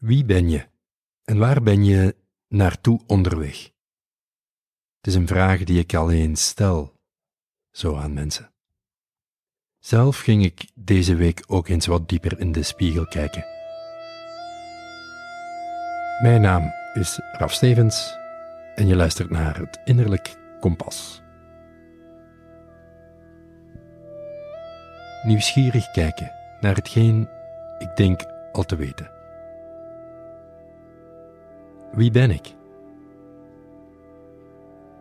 Wie ben je en waar ben je naartoe onderweg? Het is een vraag die ik alleen stel, zo aan mensen. Zelf ging ik deze week ook eens wat dieper in de spiegel kijken. Mijn naam is Raf Stevens en je luistert naar het Innerlijk Kompas. Nieuwsgierig kijken naar hetgeen ik denk al te weten. Wie ben ik?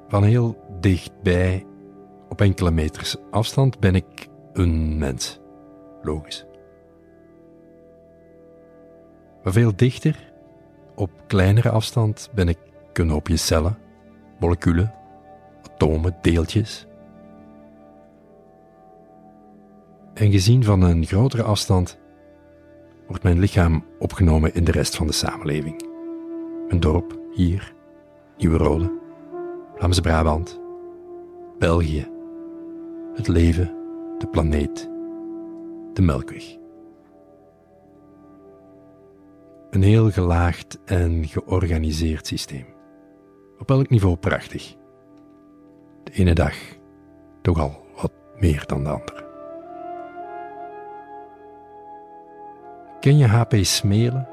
Van heel dichtbij, op enkele meters afstand, ben ik een mens. Logisch. Maar veel dichter, op kleinere afstand, ben ik een hoopje cellen, moleculen, atomen, deeltjes. En gezien van een grotere afstand wordt mijn lichaam opgenomen in de rest van de samenleving. Een dorp hier, Nieuwe Rode, Vlaamse Brabant, België, het leven, de planeet, de Melkweg. Een heel gelaagd en georganiseerd systeem. Op elk niveau prachtig. De ene dag toch al wat meer dan de andere. Ken je HP Smelen?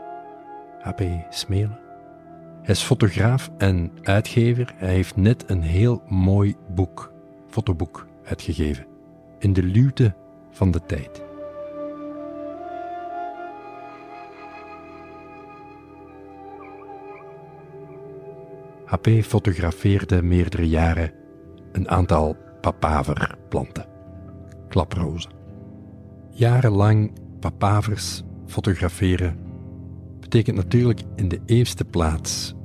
HP Smelen? Hij is fotograaf en uitgever. Hij heeft net een heel mooi boek, fotoboek, uitgegeven. In de luwte van de tijd. HP fotografeerde meerdere jaren een aantal papaverplanten, klaprozen. Jarenlang papavers fotograferen betekent natuurlijk in de eerste plaats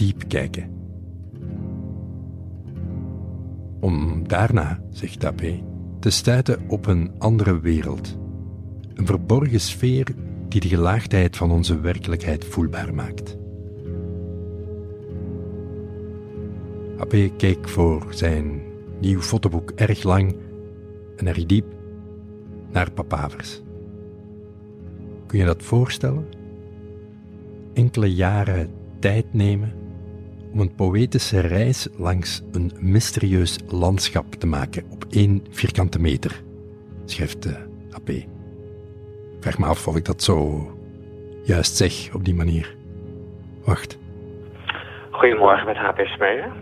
diep kijken. Om daarna, zegt AP, te stuiten op een andere wereld. Een verborgen sfeer die de gelaagdheid van onze werkelijkheid voelbaar maakt. AP keek voor zijn nieuw fotoboek erg lang en erg diep naar papavers. Kun je dat voorstellen? Enkele jaren tijd nemen om een poëtische reis langs een mysterieus landschap te maken op één vierkante meter, schrijft de AP. Vraag me af of ik dat zo juist zeg op die manier. Wacht. Goedemorgen met HP Smeden.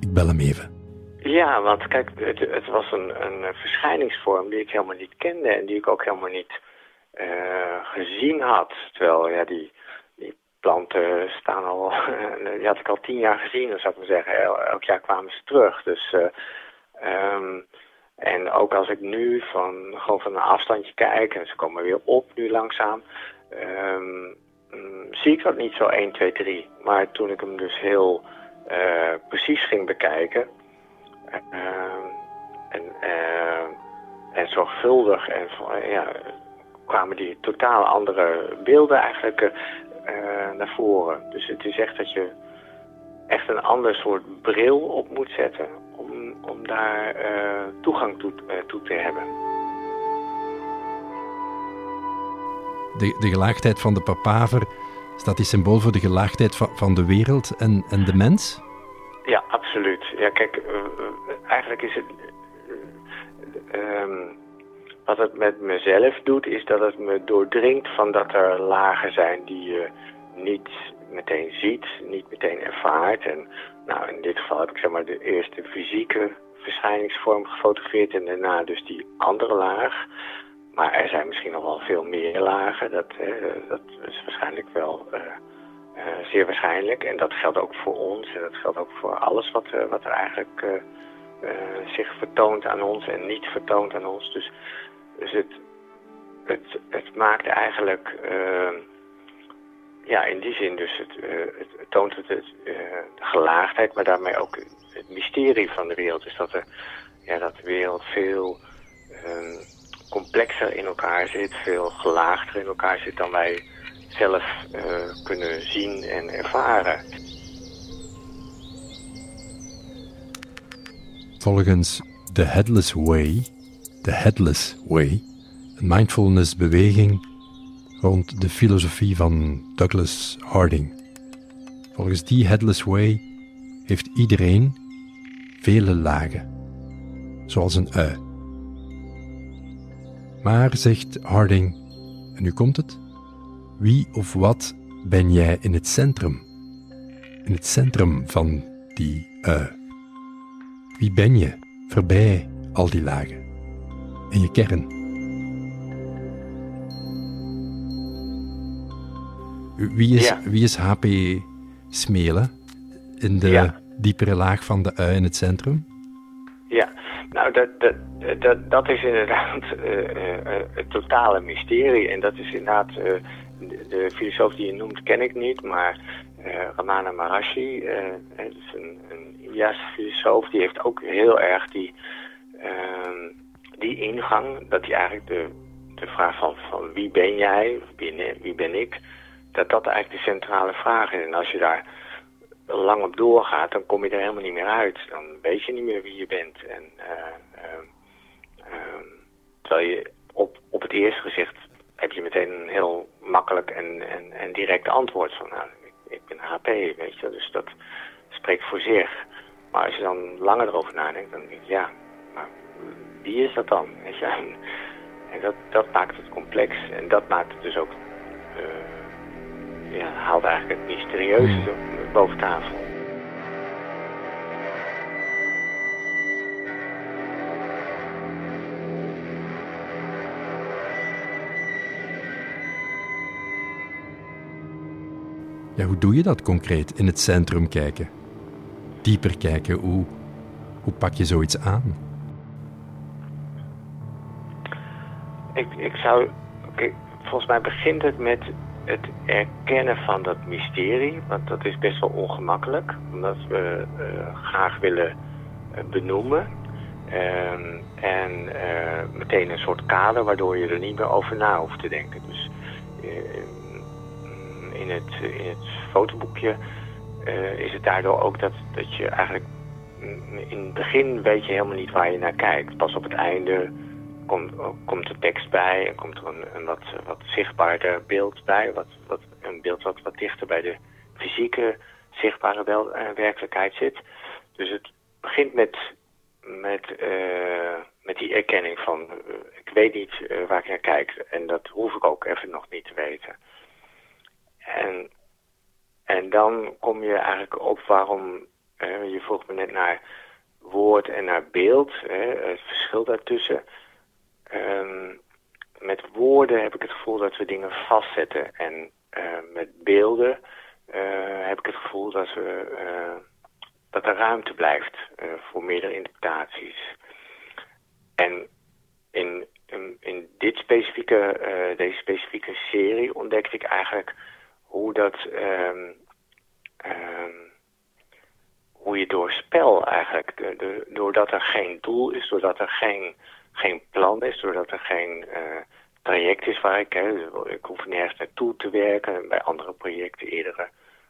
Ik bel hem even. Ja, want kijk, het, het was een, een verschijningsvorm die ik helemaal niet kende en die ik ook helemaal niet uh, gezien had. Terwijl ja, die planten staan al, die had ik al tien jaar gezien, zou ik maar zeggen. El, elk jaar kwamen ze terug. Dus, uh, en ook als ik nu van, gewoon van een afstandje kijk en ze komen weer op nu langzaam, um, zie ik dat niet zo 1, 2, 3. Maar toen ik hem dus heel uh, precies ging bekijken en, en zorgvuldig en ja, kwamen die totaal andere beelden eigenlijk uh, naar voren. Dus het is echt dat je echt een ander soort bril op moet zetten om, om daar uh, toegang toe, uh, toe te hebben. De, de gelaagdheid van de papaver, staat die symbool voor de gelaagdheid van, van de wereld en, en de mens? Ja, absoluut. Ja, kijk, eigenlijk is het... Um, wat het met mezelf doet, is dat het me doordringt van dat er lagen zijn die je niet meteen ziet, niet meteen ervaart. En nou, in dit geval heb ik zeg maar de eerste fysieke verschijningsvorm gefotografeerd en daarna dus die andere laag. Maar er zijn misschien nog wel veel meer lagen. Dat, eh, dat is waarschijnlijk wel uh, uh, zeer waarschijnlijk. En dat geldt ook voor ons en dat geldt ook voor alles wat, wat er eigenlijk zich vertoont aan ons en niet vertoont aan ons. Dus dus het, het, het maakt eigenlijk, ja, in die zin dus, het, uh, het toont het, het uh, de gelaagdheid, maar daarmee ook het mysterie van de wereld. Dus dat, er, ja, dat de wereld veel ehm, complexer in elkaar zit, veel gelaagder in elkaar zit dan wij zelf kunnen zien en ervaren. Volgens The Headless Way de Headless Way, een mindfulness-beweging rond de filosofie van Douglas Harding. Volgens die Headless Way heeft iedereen vele lagen, zoals een ui. Maar, zegt Harding, en nu komt het, wie of wat ben jij in het centrum? In het centrum van die ui. Wie ben je voorbij al die lagen? In je kern. Wie is, wie is HP Smelen in de diepere laag van de ui in het centrum? Ja, nou dat, dat, dat, dat is inderdaad uh, uh, het totale mysterie. En dat is inderdaad, uh, de, de, filosoof die je noemt ken ik niet, maar Ramana Maharshi, dat is een, een Indiaanse filosoof, die heeft ook heel erg die, ehm, die ingang, dat hij eigenlijk de, de vraag van, van wie ben jij, wie, wie ben ik, dat dat eigenlijk de centrale vraag is. En als je daar lang op doorgaat, dan kom je er helemaal niet meer uit. Dan weet je niet meer wie je bent. En, uh, uh, terwijl je op, op het eerste gezicht heb je meteen een heel makkelijk en, en, en direct antwoord van, nou, ik, ik ben HP, weet je. Dus dat spreekt voor zich. Maar als je dan langer erover nadenkt, dan denk je, ja, maar wie is dat dan? Weet je? En, dat, dat maakt het complex. En dat maakt het dus ook... Uh, ja, haalt eigenlijk het mysterieuze hmm. boven tafel. Ja, hoe doe je dat concreet? In het centrum kijken? Dieper kijken? Hoe, hoe pak je zoiets aan? Ik, ik zou... Okay, volgens mij begint het met het erkennen van dat mysterie, want dat is best wel ongemakkelijk, omdat we uh, graag willen uh, benoemen. Um, en uh, meteen een soort kader waardoor je er niet meer over na hoeft te denken. Dus in, het, in het fotoboekje is het daardoor ook dat, dat je eigenlijk in het begin weet je helemaal niet waar je naar kijkt. Pas op het einde komt, komt de tekst bij en komt er een, wat, wat zichtbaarder beeld bij. Wat, wat, een beeld wat wat dichter bij de fysieke zichtbare wel, uh, werkelijkheid zit. Dus het begint met, met, uh, met die erkenning van uh, ik weet niet waar ik naar kijk. En dat hoef ik ook even nog niet te weten. En, en dan kom je eigenlijk op waarom, je vroeg me net naar woord en naar beeld, het verschil daartussen. Um, met woorden heb ik het gevoel dat we dingen vastzetten. En uh, met beelden uh, heb ik het gevoel dat, we, uh, dat er ruimte blijft voor meerdere interpretaties. En in, in, in dit specifieke, deze specifieke serie ontdekte ik eigenlijk hoe dat... Um, um, hoe je door spel eigenlijk, de, de, doordat er geen doel is, doordat er geen geen plan is, doordat er geen uh, traject is waar ik... Ik hoef nergens naartoe te werken. Bij andere projecten, eerdere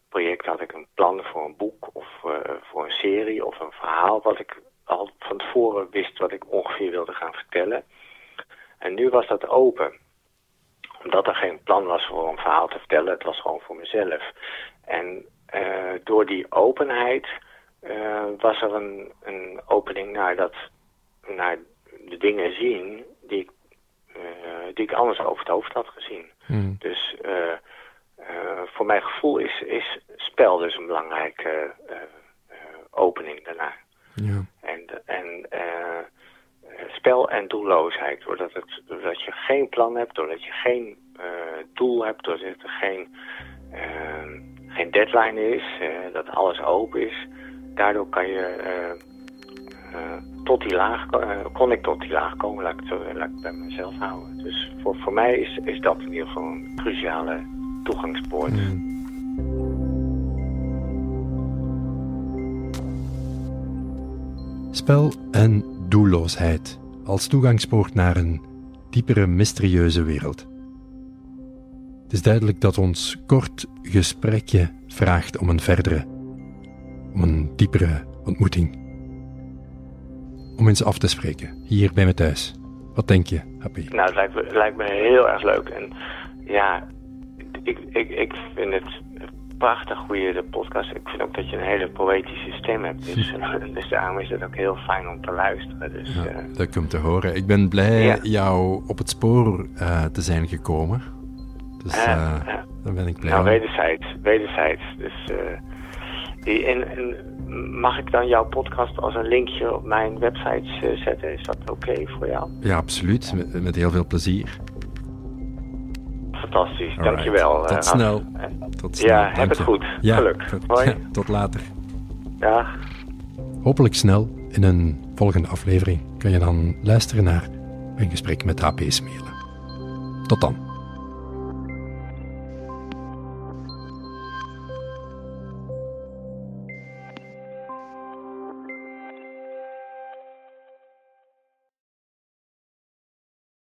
projecten had ik een plan voor een boek of uh, voor een serie of een verhaal... wat ik al van tevoren wist wat ik ongeveer wilde gaan vertellen. En nu was dat open. Omdat er geen plan was voor een verhaal te vertellen, het was gewoon voor mezelf. En uh, door die openheid was er een, een opening naar, dat, naar de dingen zien die ik, uh, die ik anders over het hoofd had gezien. Hmm. Dus uh, uh, voor mijn gevoel is, is spel dus een belangrijke opening daarna. Ja. En, en spel en doelloosheid. Doordat, het, doordat je geen plan hebt, doordat je geen doel hebt, doordat er geen, geen deadline is, dat alles open is. Daardoor kan je tot die laag, uh, kon ik tot die laag komen, laat ik het, zo, laat ik bij mezelf houden. Dus voor, voor mij is, is dat in ieder geval een cruciale toegangspoort. Mm. Spel en doelloosheid als toegangspoort naar een diepere, mysterieuze wereld. Het is duidelijk dat ons kort gesprekje vraagt om een verdere, om een diepere ontmoeting om eens af te spreken, hier bij me thuis. Wat denk je, Happy? Nou, het lijkt me, lijkt me heel erg leuk. En ja, ik, ik, ik vind het prachtig hoe je de podcast... Ik vind ook dat je een hele poëtische stem hebt. Dus, dus daarom is het ook heel fijn om te luisteren. Dus, Ja, eh, dat komt te horen. Ik ben blij Ja. jou op het spoor eh, te zijn gekomen. Dus eh, daar ben ik blij nou, om. wederzijds. Wederzijds. Dus, eh, en, en mag ik dan jouw podcast als een linkje op mijn website eh, zetten? Is dat oké voor jou? Ja, absoluut. Met, met heel veel plezier. Fantastisch. Alright. Dankjewel. Tot eh, snel. Tot snel. Ja, Dank heb het goed. Ja, Geluk. goed. Hoi. Ja, tot later. Dag. Hopelijk snel in een volgende aflevering kun je dan luisteren naar een gesprek met HP Smelen. Tot dan.